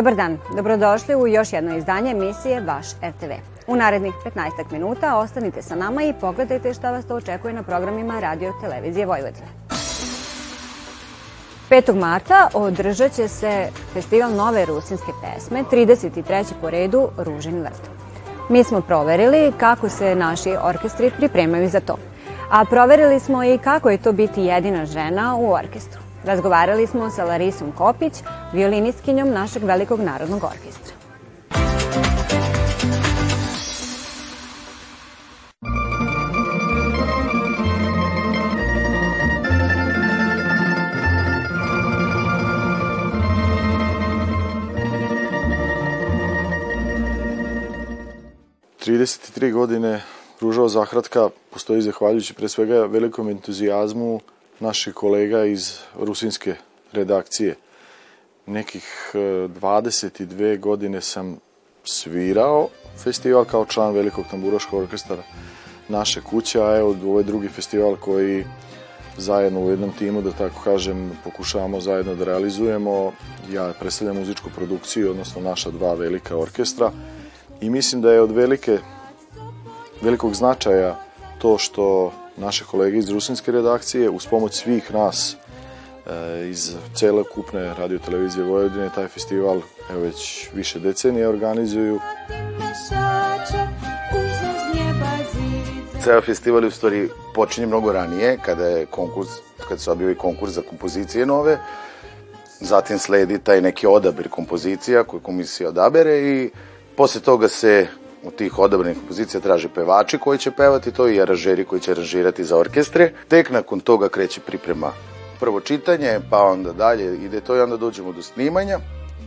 Dobar dan, dobrodošli u još jedno izdanje emisije Vaš RTV. U narednih 15 minuta ostanite sa nama i pogledajte šta vas to očekuje na programima Radio Televizije Vojvodine. 5. marta održat će se festival nove rusinske pesme, 33. po redu Ružin vrt. Mi smo proverili kako se naši orkestri pripremaju za to. A proverili smo i kako je to biti jedina žena u orkestru. Razgovarali smo sa Larisom Kopić, violinistkinjom našeg velikog narodnog orkestra. Trideset tri godine Ružao Zahratka postoji zahvaljujući pre svega velikom entuzijazmu naših kolega iz rusinske redakcije. Nekih 22 e, godine sam svirao festival kao član Velikog tamburaškog orkestra naše kuće, a evo ovaj drugi festival koji zajedno u jednom timu, da tako kažem, pokušavamo zajedno da realizujemo. Ja predstavljam muzičku produkciju, odnosno naša dva velika orkestra i mislim da je od velike, velikog značaja to što naše kolege iz rusinske redakcije uz pomoć svih nas e, iz cele kupne radiotelevizije Vojvodine taj festival evo već više decenije organizuju. Ceo festival u stvari počinje mnogo ranije kada je konkurs, kada se objavi konkurs za kompozicije nove, zatim sledi taj neki odabir kompozicija koju komisija odabere i posle toga se u tih odabranih kompozicija traže pevači koji će pevati to i aranžeri koji će aranžirati za orkestre. Tek nakon toga kreće priprema prvo čitanje, pa onda dalje ide to i onda dođemo do snimanja.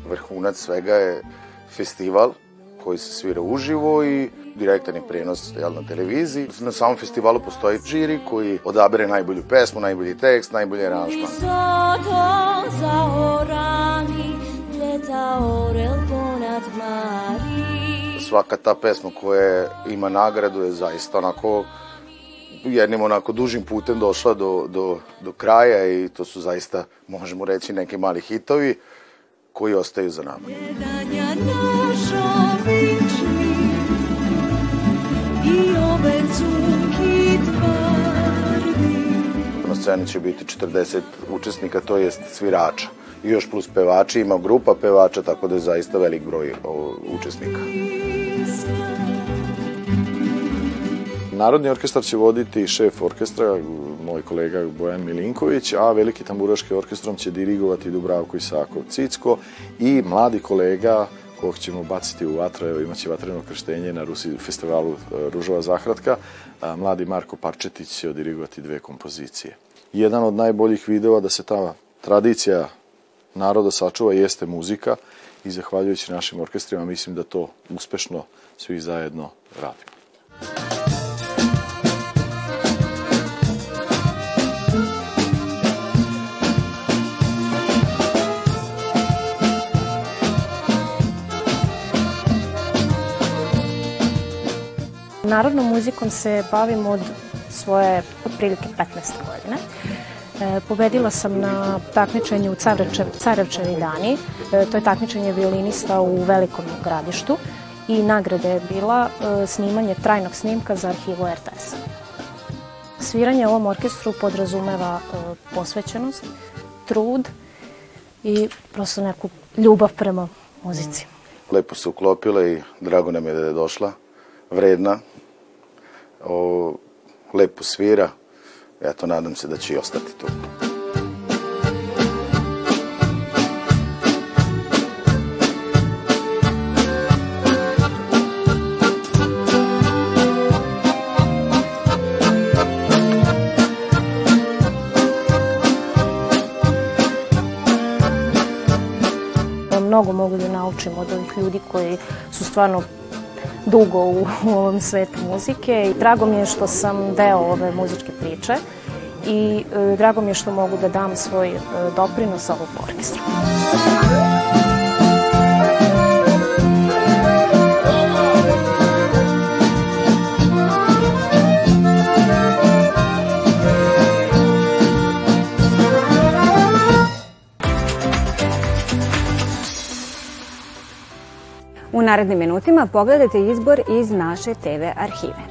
Vrhunac svega je festival koji se svira uživo i direktan je prenos jel, na televiziji. Na samom festivalu postoji žiri koji odabere najbolju pesmu, najbolji tekst, najbolji aranžman. za orami, leta orel svaka ta pesma koja ima nagradu je zaista onako jednim onako dužim putem došla do, do, do kraja i to su zaista, možemo reći, neki mali hitovi koji ostaju za nama. Na sceni će biti 40 učesnika, to jest svirača. I još plus pevači, ima grupa pevača, tako da je zaista velik broj učesnika. Narodni orkestar će voditi šef orkestra, moj kolega Bojan Milinković, a veliki tamburaški orkestrom će dirigovati Dubravko Isakov Cicko i mladi kolega kog ćemo baciti u vatru, evo imaće vatreno krštenje na Rusi festivalu e, Ružova Zahratka, mladi Marko Parčetić će odirigovati dve kompozicije. Jedan od najboljih videova da se ta tradicija naroda sačuva jeste muzika i zahvaljujući našim orkestrima mislim da to uspešno svi zajedno radimo. Narodnom muzikom se bavim od svoje otprilike 15. godine. E, pobedila sam na takmičenju u Carevčev, Carevčevi dani. E, to je takmičenje violinista u velikom gradištu i nagrada je bila e, snimanje trajnog snimka za arhivu RTS. Sviranje ovom orkestru podrazumeva e, posvećenost, trud i prosto neku ljubav prema muzici. Lepo se uklopila i drago nam je da je došla, vredna, o, lepo svira, eto, nadam se da će i ostati tu. Mnogo mogu da naučim od ovih ljudi koji su stvarno dugo u, ovom svetu muzike i drago mi je što sam deo ove muzičke priče i e, drago mi je što mogu da dam svoj e, doprinos ovog orkestra. Narednim minutima pogledajte izbor iz naše TV arhive.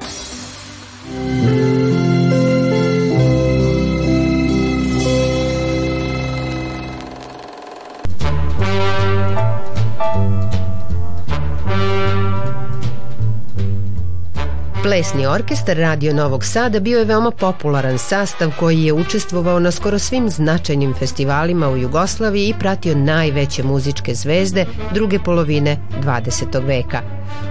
Plesni orkestar Radio Novog Sada bio je veoma popularan sastav koji je učestvovao na skoro svim značajnim festivalima u Jugoslaviji i pratio najveće muzičke zvezde druge polovine 20. veka.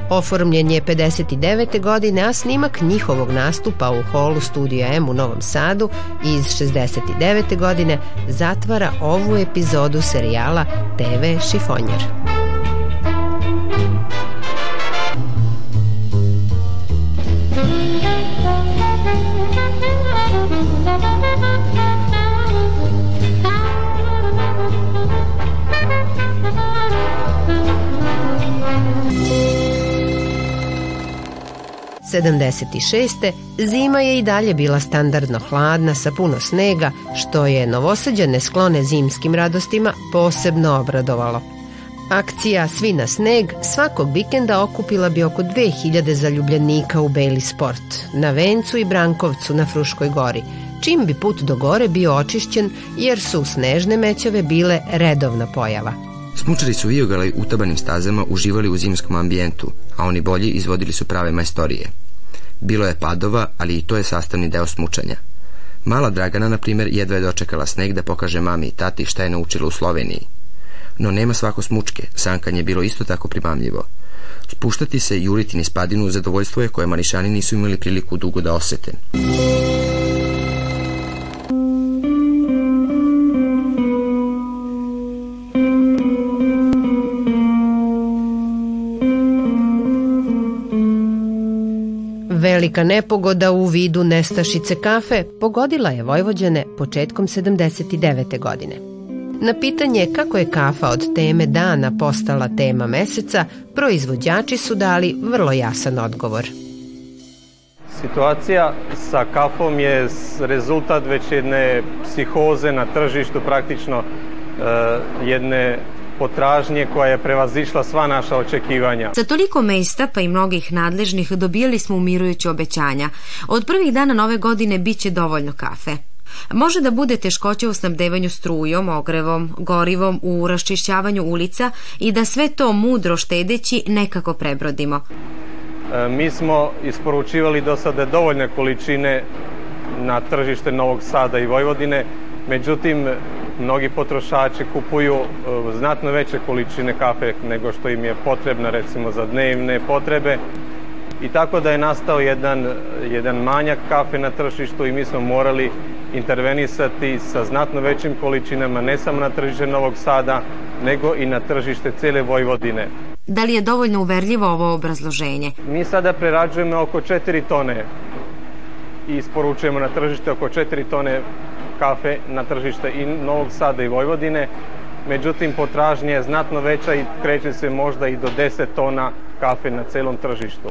Oformljen je 59. godine, a snimak njihovog nastupa u holu Studija M u Novom Sadu iz 69. godine zatvara ovu epizodu serijala TV Šifonjer. 76. zima je i dalje bila standardno hladna sa puno snega, što je novosađane sklone zimskim radostima posebno obradovalo. Akcija Svi na sneg svakog vikenda okupila bi oko 2000 zaljubljenika u Beli Sport, na Vencu i Brankovcu na Fruškoj gori, čim bi put do gore bio očišćen jer su snežne mećave bile redovna pojava. Smučari su vijogali utabanim stazama uživali u zimskom ambijentu, a oni bolji izvodili su prave majstorije. Bilo je padova, ali i to je sastavni deo smučanja. Mala Dragana, na primjer, jedva je dočekala sneg da pokaže mami i tati šta je naučila u Sloveniji. No nema svako smučke, sankanje je bilo isto tako primamljivo. Spuštati se i juriti niz padinu zadovoljstvo je koje mališani nisu imali priliku dugo da osete. Velika nepogoda u vidu nestašice kafe pogodila je Vojvođane početkom 79. godine. Na pitanje kako je kafa od teme dana postala tema meseca, proizvođači su dali vrlo jasan odgovor. Situacija sa kafom je rezultat već jedne psihoze na tržištu, praktično uh, jedne potražnje koja je prevazišla sva naša očekivanja. Za toliko mesta, pa i mnogih nadležnih, dobijali smo umirujuće obećanja. Od prvih dana nove godine bit će dovoljno kafe. Može da bude teškoće u snabdevanju strujom, ogrevom, gorivom, u raščišćavanju ulica i da sve to mudro štedeći nekako prebrodimo. E, mi smo isporučivali do sada dovoljne količine na tržište Novog Sada i Vojvodine, međutim mnogi potrošači kupuju e, znatno veće količine kafe nego što im je potrebna recimo za dnevne potrebe i tako da je nastao jedan, jedan manjak kafe na tržištu i mi smo morali intervenisati sa znatno većim količinama ne samo na tržište Novog Sada nego i na tržište cele Vojvodine. Da li je dovoljno uverljivo ovo obrazloženje? Mi sada prerađujemo oko 4 tone i isporučujemo na tržište oko 4 tone kafe na tržište i Novog Sada i Vojvodine. Međutim, potražnja je znatno veća i kreće se možda i do 10 tona kafe na celom tržištu.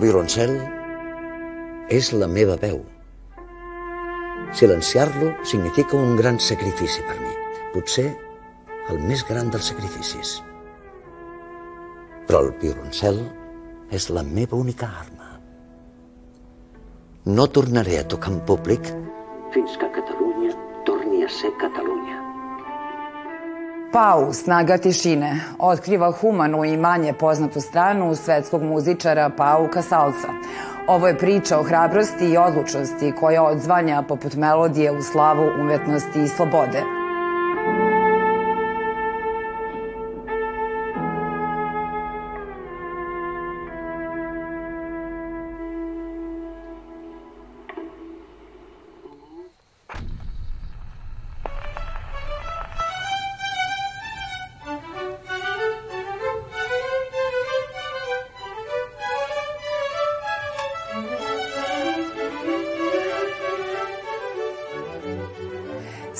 Violoncel és la meva veu. Silenciar-lo significa un gran sacrifici per mi. Potser el més gran dels sacrificis. Però el violoncel és la meva única arma. No tornaré a tocar en públic fins que Catalunya torni a ser Catalunya. Pau, snaga tišine, otkriva humanu i manje poznatu stranu svetskog muzičara Pau Kasalca. Ovo je priča o hrabrosti i odlučnosti koja odzvanja poput melodije u slavu umetnosti i slobode.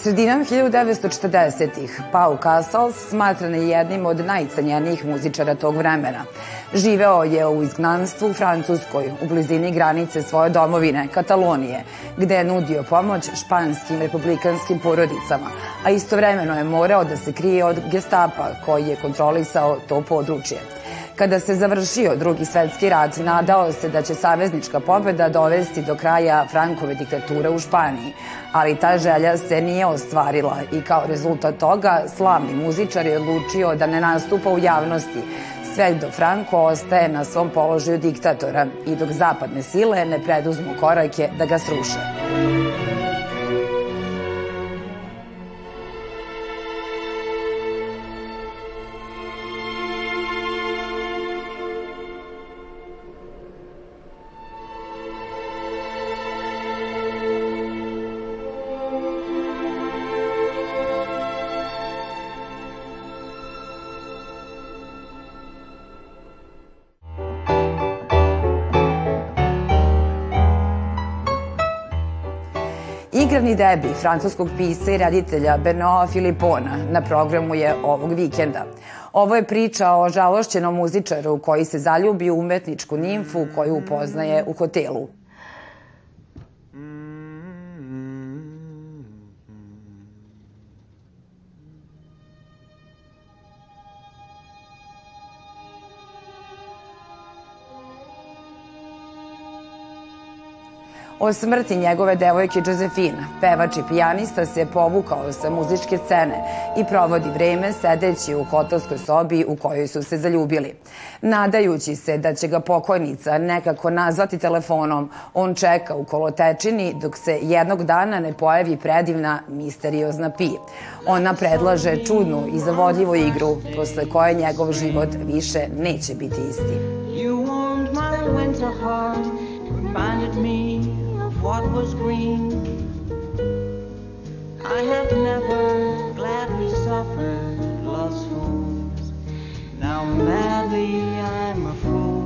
Sredinom 1940-ih Pau Casals smatran je jednim od najcenjenijih muzičara tog vremena. Živeo je u izgnanstvu u Francuskoj, u blizini granice svoje domovine, Katalonije, gde je nudio pomoć španskim republikanskim porodicama, a istovremeno je morao da se krije od gestapa koji je kontrolisao to područje. Kada se završio drugi svetski rat, nadao se da će saveznička pobeda dovesti do kraja Frankove diktature u Španiji, ali ta želja se nije ostvarila i kao rezultat toga slavni muzičar je odlučio da ne nastupa u javnosti, sve dok Franco ostaje na svom položaju diktatora i dok zapadne sile ne preduzmu korake da ga sruše. Igrani debi francuskog pisa i reditelja Benoa Filipona na programu je ovog vikenda. Ovo je priča o žalošćenom muzičaru koji se zaljubi u umetničku nimfu koju upoznaje u hotelu. O smrti njegove devojke Josefina, pevač i pijanista se povukao sa muzičke scene i provodi vreme sedeći u hotelskoj sobi u kojoj su se zaljubili. Nadajući se da će ga pokojnica nekako nazvati telefonom, on čeka u kolotečini dok se jednog dana ne pojavi predivna misteriozna Pi. Ona predlaže čudnu i zavodljivu igru posle koje njegov život više neće biti isti. You warmed my winter heart, reminded me what was green. I have never gladly suffered love's fools. Now madly I'm a fool,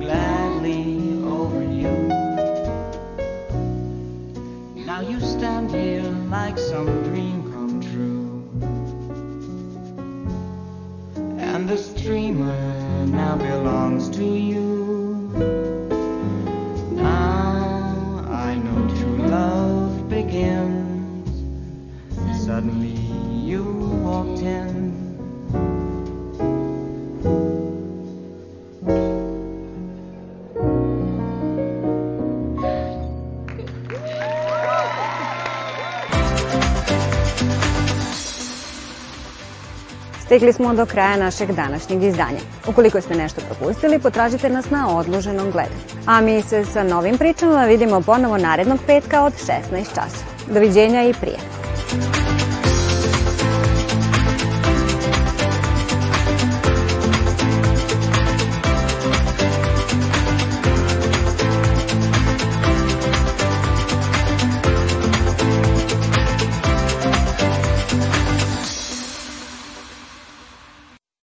gladly over you. Now you stand here like some dream come true. And the streamer now belongs to you. Stigli smo do kraja našeg današnjeg izdanja. Ukoliko ste nešto propustili, potražite nas na odloženom gledanju. A mi se sa novim pričama vidimo ponovo narednog petka od 16 časa. Doviđenja i prije.